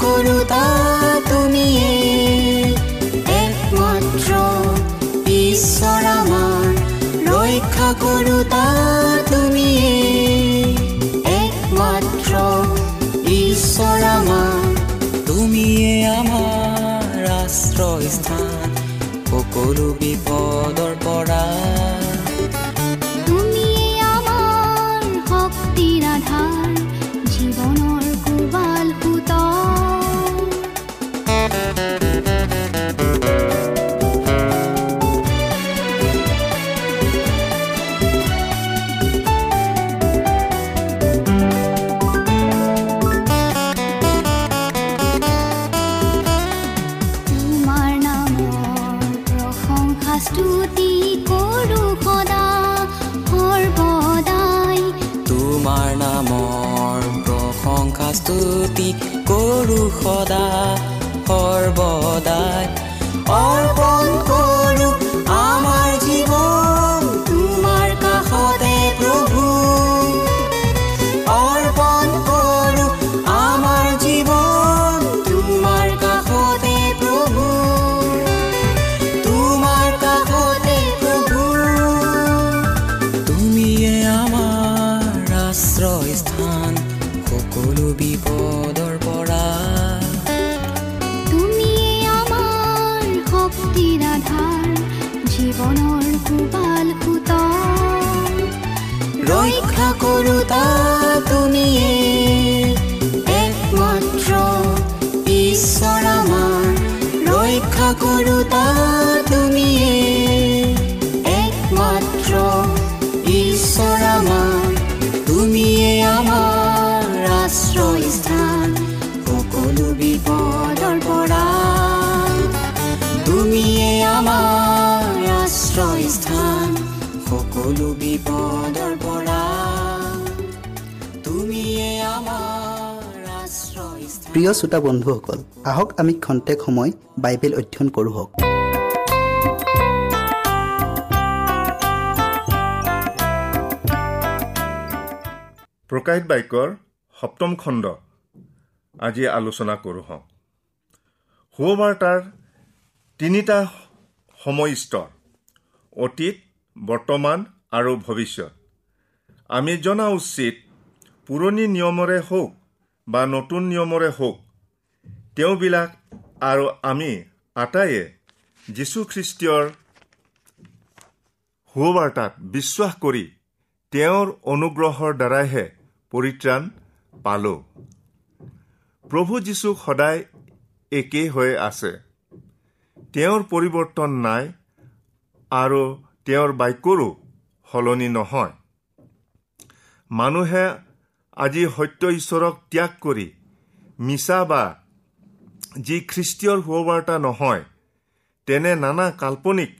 কৰোতা তুমি একমাত্ৰ ঈশ্বৰ আমাৰ। ৰক্ষা কৰোতা তুমি একমাত্ৰ ঈশ্বৰ আমাৰ। তুমিয়ে আমাৰ আশ্ৰয়স্থান সকলো বিপদৰ পৰা জীৱনৰ কোবাল সুত ৰক্ষা কৰোতা তুমিয়ে একমাত্ৰ ঈশ্বৰ আমাৰ ৰক্ষা কৰোতা তুমিয়ে প্ৰিয় শ্ৰোতা বন্ধুসকল আহক আমি খন্তেক সময় বাইবেল অধ্যয়ন কৰোঁ হওক। প্ৰকাশিত বাক্যৰ সপ্তম খণ্ড। আজি আলোচনা কৰোঁ হওঁ সুবাৰ্তাৰ তিনিটা সময় স্তৰ অতীত বৰ্তমান আৰু ভৱিষ্যত। আমি জনা উচিত পুৰণি নিয়মৰে হওক বা নতুন নিয়মৰে হওক তেওঁবিলাক আৰু আমি আটাইয়ে যীশুখ্ৰীষ্টীয়ৰ সুবাৰ্তাত বিশ্বাস কৰি তেওঁৰ অনুগ্ৰহৰ দ্বাৰাইহে পৰিত্ৰাণ পালোঁ। প্ৰভু যীশুক সদায় একেই হৈ আছে। তেওঁৰ পৰিৱৰ্তন নাই আৰু তেওঁৰ বাক্যৰো সলনি নহয়। মানুহে আজি সত্য ঈশ্বৰক ত্যাগ কৰি মিছা বা যি খ্ৰীষ্টীয়ৰ সুবাৰ্তা নহয় তেনে নানা কাল্পনিক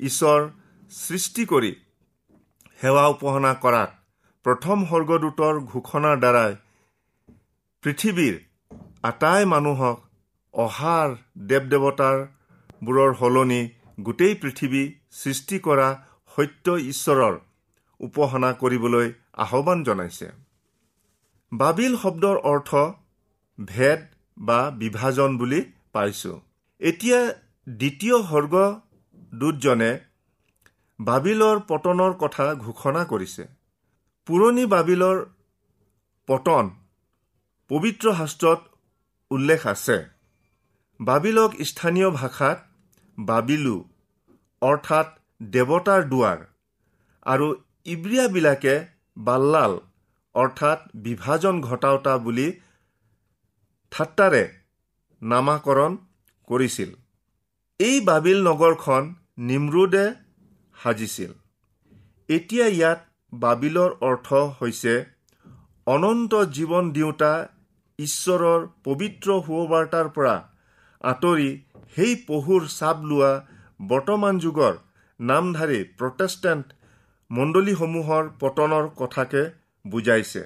ঈশ্বৰ সৃষ্টি কৰি সেৱা উপাসনা কৰাত প্ৰথম স্বৰ্গদূতৰ ঘোষণাৰ দ্বাৰাই পৃথিৱীৰ আটাই মানুহক অহাৰ দেৱ দেৱতাৰবোৰৰ সলনি গোটেই পৃথিৱী সৃষ্টি কৰা সত্য ঈশ্বৰৰ উপাসনা কৰিবলৈ আহ্বান জনাইছে। বাবিল শব্দৰ অৰ্থ ভেদ বা বিভাজন বুলি পাইছো। এতিয়া দ্বিতীয় স্বৰ্গদূতজনে বাবিলৰ পতনৰ কথা ঘোষণা কৰিছে। পুৰণি বাবিলৰ পতন পবিত্ৰ শাস্ত্ৰত উল্লেখ আছে। বাবিলক স্থানীয় ভাষাত বাবিলু অৰ্থাৎ দেৱতাৰ দুৱাৰ আৰু ইব্ৰিয়াবিলাকে বাল্লাল অৰ্থাৎ বিভাজন ঘটাওতা বুলি ঠাট্টাৰে নামাকৰণ কৰিছিল। এই বাবিল নগৰখন নিমৰুদে সাজিছিল। এতিয়া ইয়াত বাবিলৰ অৰ্থ হৈছে অনন্ত জীৱন দিওঁতা ঈশ্বৰৰ পবিত্ৰ সুবাৰ্তাৰ পৰা আঁতৰি সেই পহুৰ চাপ লোৱা বৰ্তমান যুগৰ নামধাৰী প্ৰটেষ্টেণ্ট মণ্ডলীসমূহৰ পতনৰ কথাকে বুজাইছে।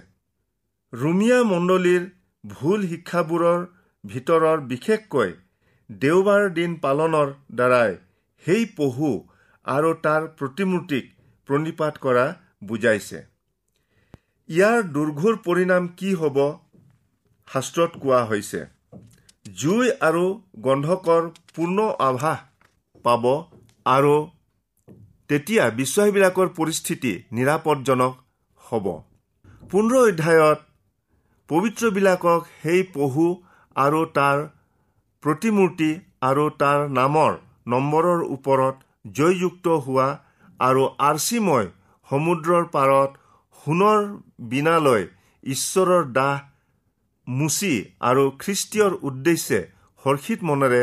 ৰুমিয়া মণ্ডলীৰ ভুল শিক্ষাবোৰৰ ভিতৰৰ বিশেষকৈ দেওবাৰ দিন পালনৰ দ্বাৰাই সেই পহু আৰু তাৰ প্ৰতিমূৰ্তিক প্ৰণিপাত কৰা বুজাইছে। ইয়াৰ দুৰ্ঘোৰ পৰিণাম কি হ'ব শাস্ত্ৰত কোৱা হৈছে। জুই আৰু গন্ধকৰ পূৰ্ণ আভাস পাব আৰু তেতিয়া বিশ্বাসীবিলাকৰ পৰিস্থিতি নিৰাপদজনক হ'ব। পোন্ধৰ অধ্যায়ত পবিত্ৰবিলাকক সেই পহু আৰু তাৰ প্ৰতিমূৰ্তি আৰু তাৰ নামৰ নম্বৰৰ ওপৰত জয়যুক্ত হোৱা আৰু আৰ্চিময় সমুদ্ৰৰ পাৰত সোণৰ বিনালৈ ঈশ্বৰৰ দাহ মুচি আৰু খ্ৰীষ্টীয়ৰ উদ্দেশ্যে হৰ্ষিত মনেৰে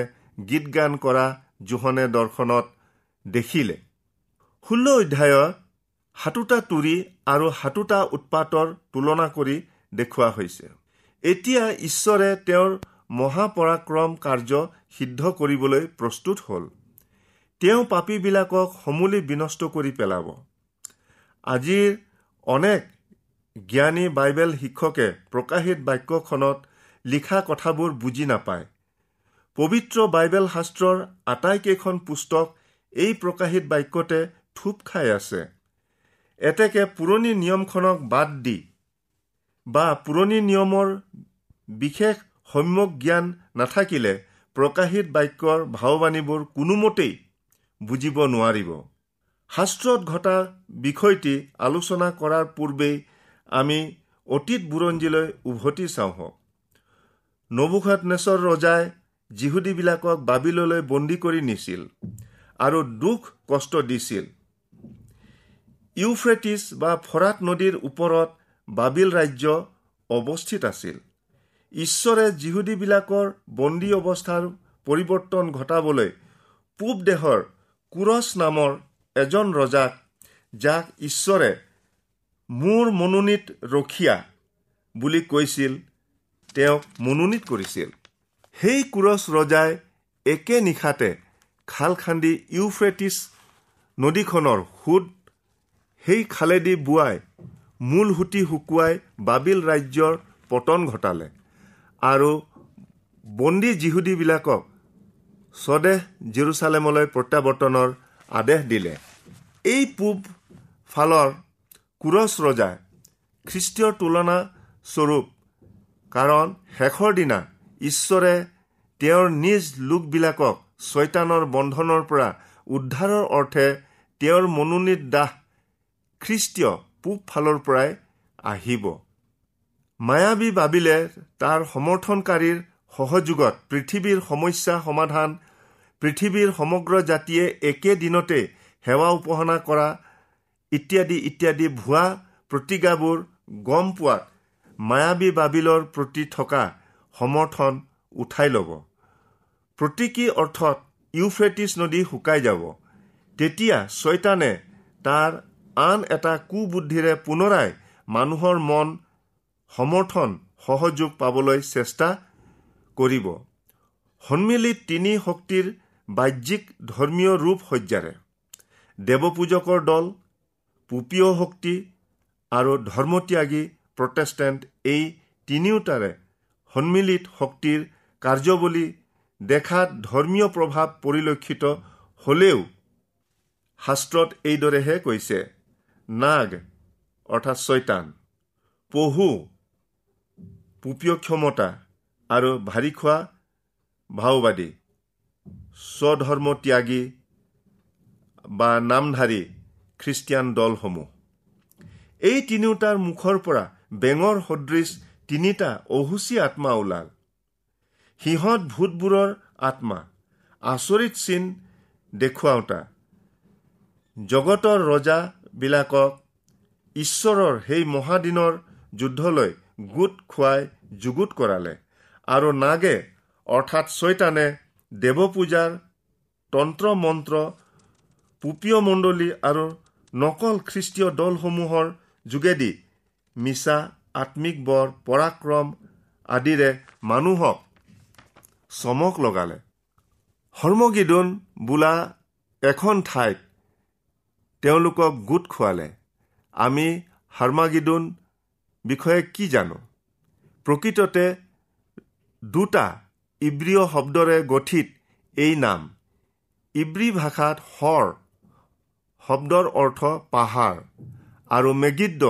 গীত গান কৰা জোহনে দৰ্শনত দেখিলে। ষোল্ল অধ্যায়ত সাতোটা তুৰি আৰু সাতোটা উৎপাতৰ তুলনা কৰি দেখুওৱা হৈছে। এতিয়া ঈশ্বৰে তেওঁৰ মহাপৰাক্ৰম কাৰ্য সিদ্ধ কৰিবলৈ প্ৰস্তুত হ'ল। তেওঁ পাপীবিলাকক সমূলি বিনষ্ট কৰি পেলাব। আজিৰ অনেক জ্ঞানী বাইবেল শিক্ষকে প্ৰকাশিত বাক্যখনত লিখা কথাবোৰ বুজি নাপায়। পবিত্ৰ বাইবেল শাস্ত্ৰৰ আটাইকেইখন পুস্তক এই প্ৰকাশিত বাক্যতে থোপ খাই আছে। এতেকে পুৰণি নিয়মখনক বাদ দি বা পুৰণি নিয়মৰ বিশেষ সম্যক জ্ঞান নাথাকিলে প্ৰকাশিত বাক্যৰ ভাৱবাণীবোৰ কোনোমতেই বুজিব নোৱাৰিব। শাস্ত্ৰত ঘটা বিষয়টি আলোচনা কৰাৰ পূৰ্বেই আমি অতীত বুৰঞ্জীলৈ উভতি চাওঁ হওক নবুখাতনেশ্বৰ ৰজাই যিহুদীবিলাকক বাবিললৈ বন্দী কৰি নিছিল আৰু দুখ কষ্ট দিছিল। ইউফ্ৰেটিছ বা ফৰাত নদীৰ ওপৰত বাবিল ৰাজ্য অৱস্থিত আছিল। ঈশ্বৰে যিহুদীবিলাকৰ বন্দী অৱস্থাৰ পৰিৱৰ্তন ঘটাবলৈ পূব দেশৰ কুৰছ নামৰ এজন ৰজাক যাক ঈশ্বৰে মোৰ মনোনীত ৰখীয়া বুলি কৈছিল তেওঁক মনোনীত কৰিছিল। সেই কুৰছ ৰজাই একে নিশাতে খাল খান্দি ইউফ্ৰেটিছ নদীখনৰ সোঁত সেই খালেদি বোৱাই মূল সুঁতি শুকুৱাই বাবিল ৰাজ্যৰ পতন ঘটালে। আৰু বন্দী যিহুদীবিলাকক স্বদেশ জিৰচালেমলৈ প্ৰত্যাৱৰ্তনৰ আদেশ দিলে। এই পূব ফালৰ কুৰছ ৰজাই খ্ৰীষ্টীয়ৰ তুলনা স্বৰূপ কাৰণ শেষৰ দিনা ঈশ্বৰে তেওঁৰ নিজ লোকবিলাকক ছয়তানৰ বন্ধনৰ পৰা উদ্ধাৰৰ অৰ্থে তেওঁৰ মনোনীত দাস খ্ৰীষ্টীয় পূব ফালৰ পৰাই আহিব। মায়াবী বাবিলে তাৰ সমৰ্থনকাৰীৰ সহযোগত পৃথিৱীৰ সমস্যা সমাধান পৃথিৱীৰ সমগ্ৰ জাতিয়ে একে দিনতে সেৱা উপাসনা কৰা ইত্যাদি ইত্যাদি ভুৱা প্ৰতিজ্ঞাবোৰ গম পোৱাত মায়াবী বাবিলৰ প্ৰতি থকা সমৰ্থন উঠাই ল'ব। প্ৰতীকী অৰ্থত ইউফ্ৰেটিছ নদী শুকাই যাব। তেতিয়া ছয়তানে তাৰ আন এটা কুবুদ্ধিৰে পুনৰাই মানুহৰ মন সমৰ্থন সহযোগ পাবলৈ চেষ্টা কৰিব। সন্মিলিত তিনি শক্তিৰ বাহ্যিক ধৰ্মীয় ৰূপ সজ্জাৰে দেৱপূজকৰ দল পুপীয় শক্তি আৰু ধৰ্মত্যাগী প্ৰটেষ্টেণ্ট এই তিনিওটাৰে সন্মিলিত শক্তিৰ কাৰ্যৱলী দেখাত ধৰ্মীয় প্ৰভাৱ পৰিলক্ষিত হলেও শাস্ত্ৰত এইদৰেহে কৈছে। নাগ অৰ্থাৎ ছয়তান। পহু পুপীয় ক্ষমতা আৰু ভাৰী খোৱা ভাওবাদী। স্বধৰ্ম ত্যাগী বা নামধাৰী খ্ৰীষ্টিয়ান দলসমূহ। এই তিনিওটাৰ মুখৰ পৰা বেঙৰ সদৃশ তিনিটা অহুচি আত্মা ওলাল। সিহঁত ভূতবোৰৰ আত্মা আচৰিত চিন দেখুৱাওঁতা। জগতৰ ৰজাবিলাকক ঈশ্বৰৰ সেই মহাদিনৰ যুদ্ধলৈ গোট খুৱাই যুগুত কৰালে। আৰু নাগে অৰ্থাৎ ছয়তানে দেৱপূজাৰ তন্ত্ৰ মন্ত্ৰ পুপীয় মণ্ডলী আৰু নকল খ্ৰীষ্টীয় দলসমূহৰ যোগেদি মিছা আত্মিক বৰ পৰাক্ৰম আদিৰে মানুহক চমক লগালে। হৰ্মগিদন বোলা এখন ঠাইত তেওঁলোকক গোট খোৱালে। আমি হাৰ্মাগিদোন বিষয়ে কি জানো? প্ৰকৃততে দুটা ইব্ৰীয় শব্দৰে গঠিত এই নাম। ইব্ৰী ভাষাত হৰ শব্দৰ অৰ্থ পাহাৰ আৰু মেগিদ্দ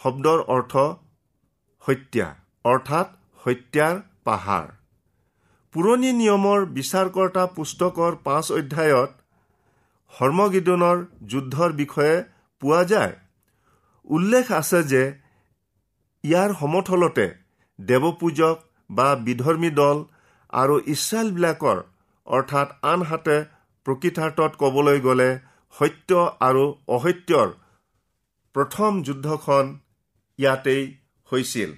শব্দৰ অৰ্থ হত্যা অৰ্থাৎ হত্যাৰ পাহাৰ। পুৰণি নিয়মৰ বিচাৰকৰ্তা পুস্তকৰ পাঁচ অধ্যায়ত হৰ্মগিদনৰ যুদ্ধৰ বিষয়ে পোৱা যায়। উল্লেখ আছে যে ইয়াৰ সমথলতে দেৱপূজক বা বিধৰ্মী দল আৰু ইছৰাইলবিলাকৰ অৰ্থাৎ আনহাতে প্ৰকৃতাৰ্থত ক'বলৈ গ'লে সত্য আৰু অসত্যৰ প্ৰথম যুদ্ধখন ইয়াতেই হৈছিল।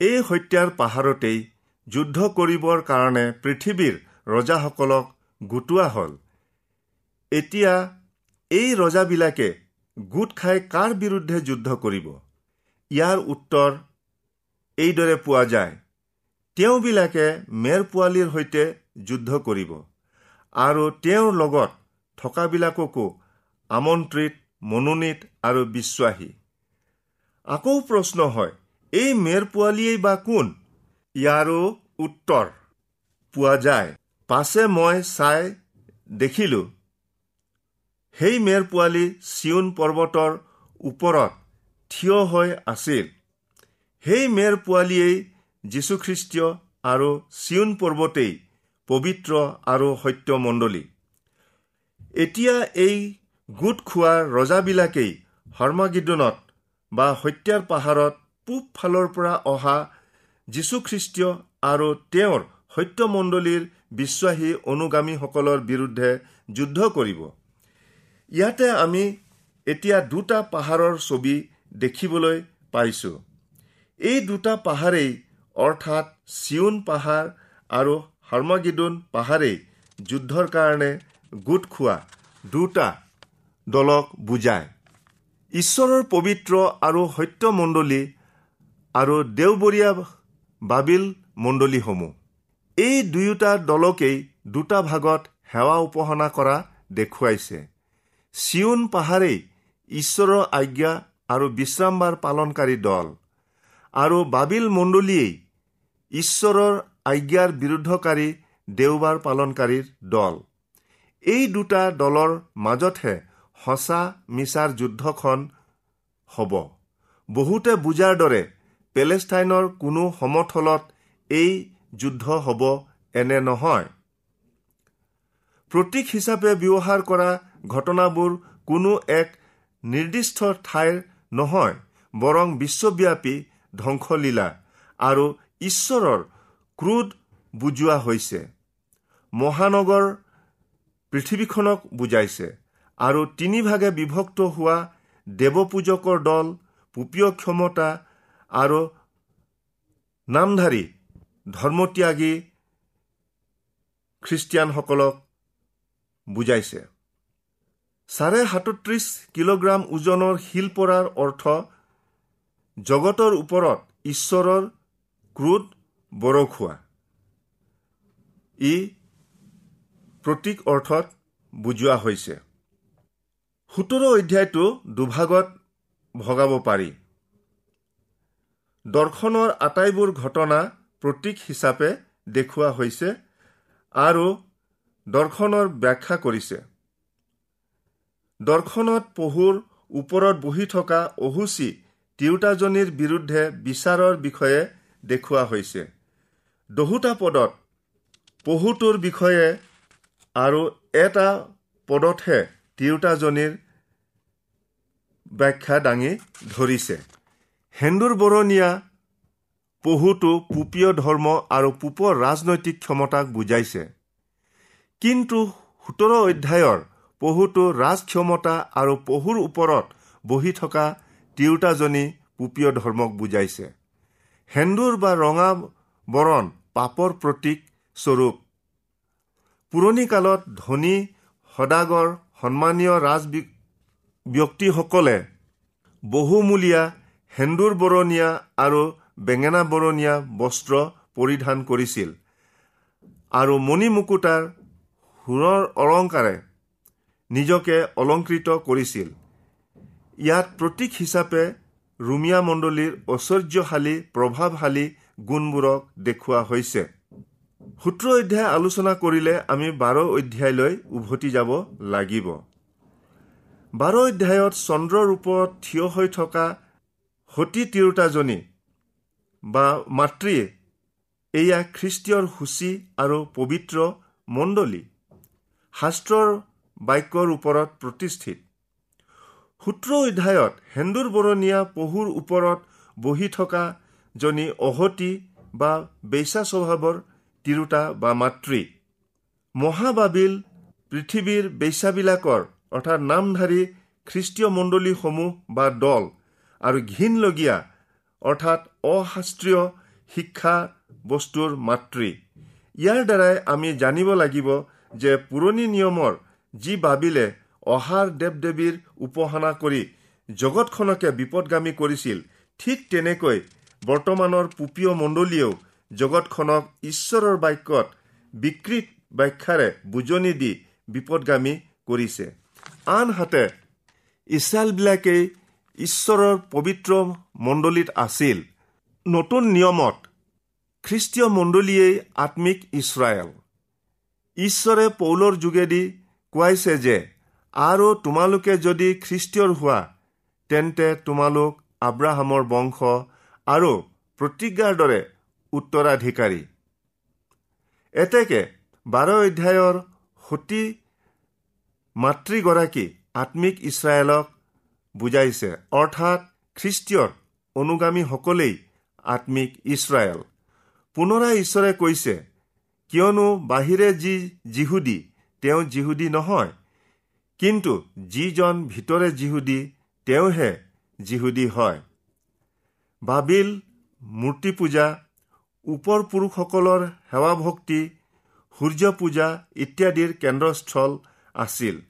এই হত্যাৰ পাহাৰতেই যুদ্ধ কৰিবৰ কাৰণে পৃথিৱীৰ ৰজাসকলক গোটোৱা হ'ল। এতিয়া এই ৰজাবিলাকে গোট খাই কাৰ বিৰুদ্ধে যুদ্ধ কৰিব? ইয়াৰ উত্তৰ এইদৰে পোৱা যায়। তেওঁবিলাকে মেৰ পোৱালীৰ সৈতে যুদ্ধ কৰিব আৰু তেওঁৰ লগত থকাবিলাককো আমন্ত্ৰিত মনোনীত আৰু বিশ্বাসী। আকৌ প্ৰশ্ন হয় এই মেৰ পোৱালীয়েই বা কোন? ইয়াৰো উত্তৰ পোৱা যায়। পাছে মই চাই দেখিলো সেই মেৰ পোৱালী চিউন পৰ্বতৰ ওপৰত থিয় হৈ আছিল। সেই মেৰ পোৱালীয়েই যীশুখ্ৰীষ্টীয় আৰু চিউন পৰ্বতেই পবিত্ৰ আৰু সত্যমণ্ডলী। এতিয়া এই গোট খোৱা ৰজাবিলাকেই হৰ্মাগিদনত বা হত্যাৰ পাহাৰত পূব ফালৰ পৰা অহা যীশুখ্ৰীষ্টীয় আৰু তেওঁৰ সত্যমণ্ডলীৰ বিশ্বাসী অনুগামীসকলৰ বিৰুদ্ধে যুদ্ধ কৰিব। ইয়াতে আমি এতিয়া দুটা পাহাৰৰ ছবি দেখিবলৈ পাইছোঁ। এই দুটা পাহাৰেই অৰ্থাৎ চিউন পাহাৰ আৰু হাৰ্মাগিদুন পাহাৰেই যুদ্ধৰ কাৰণে গোট খোৱা দুটা দলক বুজায়। ঈশ্বৰৰ পবিত্ৰ আৰু সত্যমণ্ডলী আৰু দেওবৰীয়া বাবিল মণ্ডলীসমূহ। এই দুয়োটা দলকেই দুটা ভাগত সেৱা উপাসনা কৰা দেখুৱাইছে। চিউন পাহাৰেই ঈশ্বৰৰ আজ্ঞা আৰু বিশ্ৰামবাৰ পালনকাৰী দল। আৰু বাবিল মণ্ডলীয়েই ঈশ্বৰৰ আজ্ঞাৰ বিৰুদ্ধকাৰী দেওবাৰ পালনকাৰীৰ দল। এই দুটা দলৰ মাজতহে সঁচা মিছাৰ যুদ্ধখন হ'ব। বহুতে বুজাৰ দৰে পেলেষ্টাইনৰ কোনো সমথলত এই যুদ্ধ হ'ব এনে নহয়। প্ৰতীক হিচাপে ব্যৱহাৰ কৰা ঘটনাবোৰ কোনো এক নিৰ্দিষ্ট ঠাইৰ নহয় বৰং বিশ্বব্যাপী ধ্বংসলীলা আৰু ঈশ্বৰৰ ক্ৰোধ বুজোৱা হৈছে। মহানগৰ পৃথিৱীখনক বুজাইছে আৰু তিনিভাগে বিভক্ত হোৱা দেৱপূজকৰ দল পুপীয় ক্ষমতা আৰু নামধাৰী ধৰ্মত্যাগী খ্ৰীষ্টিয়ানসকলক বুজাইছে। চাৰে সাতত্ৰিছ কিলোগ্ৰাম ওজনৰ শিল পৰাৰ অৰ্থ জগতৰ ওপৰত ঈশ্বৰৰ ক্ৰোধ বৰষুৱা ই প্ৰতীক অৰ্থত বুজোৱা হৈছে। সোতৰ অধ্যায়টো দুভাগত ভগাব পাৰি। দৰ্শনৰ আটাইবোৰ ঘটনা প্ৰতীক হিচাপে দেখুওৱা হৈছে আৰু দৰ্শনৰ ব্যাখ্যা কৰিছে। দৰ্শনত পহুৰ ওপৰত বহি থকা অহুচি তিৰোতাজনীৰ বিৰুদ্ধে বিচাৰৰ বিষয়ে দেখুওৱা হৈছে। দহোটা পদত পহুটোৰ বিষয়ে আৰু এটা পদতহে তিৰোতাজনীৰ ব্যাখ্যা দাঙি ধৰিছে। সেন্দুৰ বৰণীয়া পহুটো পুপীয় ধৰ্ম আৰু পূপৰ ৰাজনৈতিক ক্ষমতাক বুজাইছে। কিন্তু সোতৰ অধ্যায়ৰ পহুটো ৰাজ ক্ষমতা আৰু পহুৰ ওপৰত বহি থকা তিৰোতাজনী পুপীয় ধৰ্মক বুজাইছে। সেন্দুৰ বা ৰঙা বৰণ পাপৰ প্ৰতীক স্বৰূপ। পুৰণি কালত ধনী সদাগৰ সন্মানীয় ৰাজ ব্যক্তিসকলে বহুমূলীয়া সেন্দুৰ বৰণীয়া আৰু বেঙেনা বৰণীয়া বস্ত্ৰ পৰিধান কৰিছিল আৰু মণি মুকুটাৰ সোণৰ অলংকাৰে নিজকে অলংকৃত কৰিছিল। ইয়াত প্ৰতীক হিচাপে ৰুমিয়া মণ্ডলীৰ ঐশ্বৰ্যশালী প্ৰভাৱশালী গুণবোৰক দেখুওৱা হৈছে। সোতৰ অধ্যায় আলোচনা কৰিলে আমি বাৰ অধ্যায়লৈ উভতি যাব লাগিব। বাৰ অধ্যায়ত চন্দ্ৰৰ ওপৰত থিয় হৈ থকা সতী তিৰোতাজনী বা মাতৃয়ে এয়া খ্ৰীষ্টীয়ৰ সূচী আৰু পবিত্ৰ মণ্ডলী। শাস্ত্ৰৰ বাক্যৰ ওপৰত প্ৰতিষ্ঠিত। সোতৰ অধ্যায়ত সেন্দুৰ বৰণীয়া পহুৰ ওপৰত বহি থকা জনী অহতি বা বেচা স্বভাৱৰ তিৰোতা বা মাতৃ। মহাবাবিল পৃথিৱীৰ বেচাবিলাকৰ অৰ্থাৎ নামধাৰী খ্ৰীষ্টীয় মণ্ডলীসমূহ বা দল আৰু ঘীনলগীয়া অৰ্থাৎ অশাস্ত্ৰীয় শিক্ষা বস্তুৰ মাতৃ। ইয়াৰ দ্বাৰাই আমি জানিব লাগিব যে পুৰণি নিয়মৰ যি বাবিলে অহাৰ দেৱ দেৱীৰ উপাসনা কৰি জগতখনকে বিপদগামী কৰিছিল ঠিক তেনেকৈ বৰ্তমানৰ পুপীয় মণ্ডলীয়েও জগতখনক ঈশ্বৰৰ বাক্যত বিকৃত ব্যাখ্যাৰে বুজনি দি বিপদগামী কৰিছে। আনহাতে ইছৰাইলবিলাকেই ঈশ্বৰৰ পবিত্ৰ মণ্ডলীত আছিল। নতুন নিয়মত খ্ৰীষ্টীয় মণ্ডলীয়েই আত্মিক ইছৰাইল। ঈশ্বৰে পৌলৰ যোগেদি কোৱাইছে যে আৰু তোমালোকে যদি খ্ৰীষ্টীয়ৰ হোৱা তেন্তে তোমালোক আব্ৰাহামৰ বংশ আৰু প্ৰতিজ্ঞাৰ দৰে উত্তৰাধিকাৰী। এতেকে বাৰ অধ্যায়ৰ সতী মাতৃগৰাকী আত্মিক ইছৰাইলক বুজাইছে অৰ্থাৎ খ্ৰীষ্টীয়ৰ অনুগামীসকলেই আত্মিক ইছৰাইল। পুনৰাই ঈশ্বৰে কৈছে কিয়নো বাহিৰে যি যিহুদী তেওঁ যিহুদী নহয়। কিন্তু যিজন ভিতৰে যিহুদী তেওঁহে যিহুদী হয়। বাবিল মূৰ্তি পূজা ওপৰ পুৰুষসকলৰ সেৱা ভক্তি সূৰ্য পূজা ইত্যাদিৰ কেন্দ্ৰস্থল আছিল।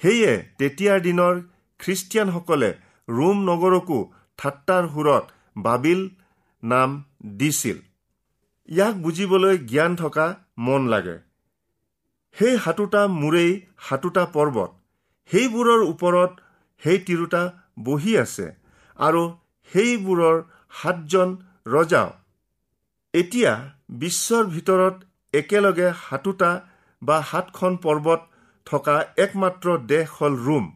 সেয়ে তেতিয়াৰ দিনৰ খ্ৰীষ্টিয়ানসকলে ৰোম নগৰকো ঠাট্টাৰ সুৰত বাবিল নাম দিছিল। ইয়াক বুজিবলৈ জ্ঞান থকা মন লাগে। সেই সাতোটা মূৰেই সাতোটা পৰ্বত। সেইবোৰৰ ওপৰত সেই তিৰোতা বহি আছে আৰু সেইবোৰৰ সাতজন ৰজাও। এতিয়া বিশ্বৰ ভিতৰত একেলগে সাতোটা বা সাতখন পৰ্বত থকা একমাত্ৰ দেশ হ'ল ৰোম।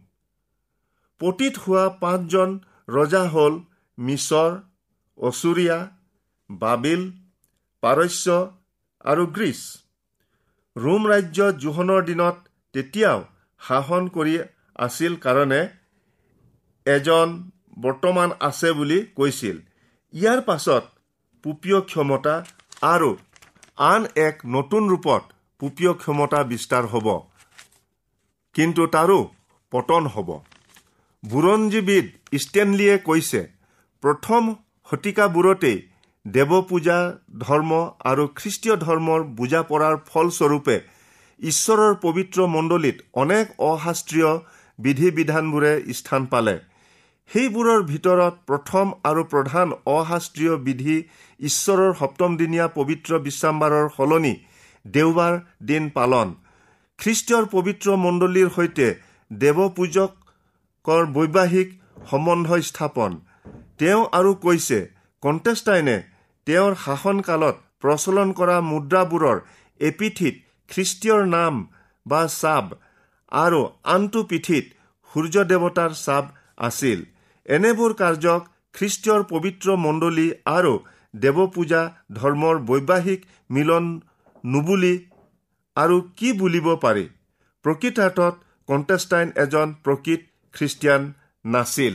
পতীত হোৱা পাঁচজন ৰজা হ'ল মিছৰ অচুৰীয়া বাবিল পাৰস্য আৰু গ্ৰীচ। ৰোম ৰাজ্য জোহনৰ দিনত তেতিয়াও শাসন কৰি আছিল কাৰণে এজন বৰ্তমান আছে বুলি কৈছিল। ইয়াৰ পাছত পুপীয় ক্ষমতা আৰু আন এক নতুন ৰূপত পুপীয় ক্ষমতা বিস্তাৰ হ'ব। কিন্তু তাৰো পতন হ'ব। বুৰঞ্জীবিদ ষ্টেনলিয়ে কৈছে প্ৰথম শতিকাবোৰতেই দেৱ পূজা ধৰ্ম আৰু খ্ৰীষ্টীয় ধৰ্মৰ বুজা পৰাৰ ফলস্বৰূপে ঈশ্বৰৰ পবিত্ৰ মণ্ডলীত অনেক অশাস্ত্ৰীয় বিধি বিধানবোৰে স্থান পালে। সেইবোৰৰ ভিতৰত প্ৰথম আৰু প্ৰধান অশাস্ত্ৰীয় বিধি ঈশ্বৰৰ সপ্তমদিনীয়া পবিত্ৰ বিশ্বাম্বাৰৰ সলনি দেওবাৰ দিন পালন। খ্ৰীষ্টীয়ৰ পবিত্ৰ মণ্ডলীৰ সৈতে দেৱপূজকৰ বৈবাহিক সম্বন্ধ স্থাপন। তেওঁ আৰু কৈছে কণ্টেষ্টাইনে তেওঁৰ শাসনকালত প্ৰচলন কৰা মুদ্ৰাবোৰৰ এপিঠিত খ্ৰীষ্টীয়ৰ নাম বা চাব আৰু আনটো পিঠিত সূৰ্য দেৱতাৰ চাব আছিল। এনেবোৰ কাৰ্যক খ্ৰীষ্টীয়ৰ পবিত্ৰ মণ্ডলী আৰু দেৱপূজা ধৰ্মৰ বৈবাহিক মিলন নুবুলি আৰু কি বুলিব পাৰি? প্ৰকৃতাৰ্থত কণ্টেষ্টাইন এজন প্ৰকৃত খ্ৰীষ্টিয়ান নাছিল।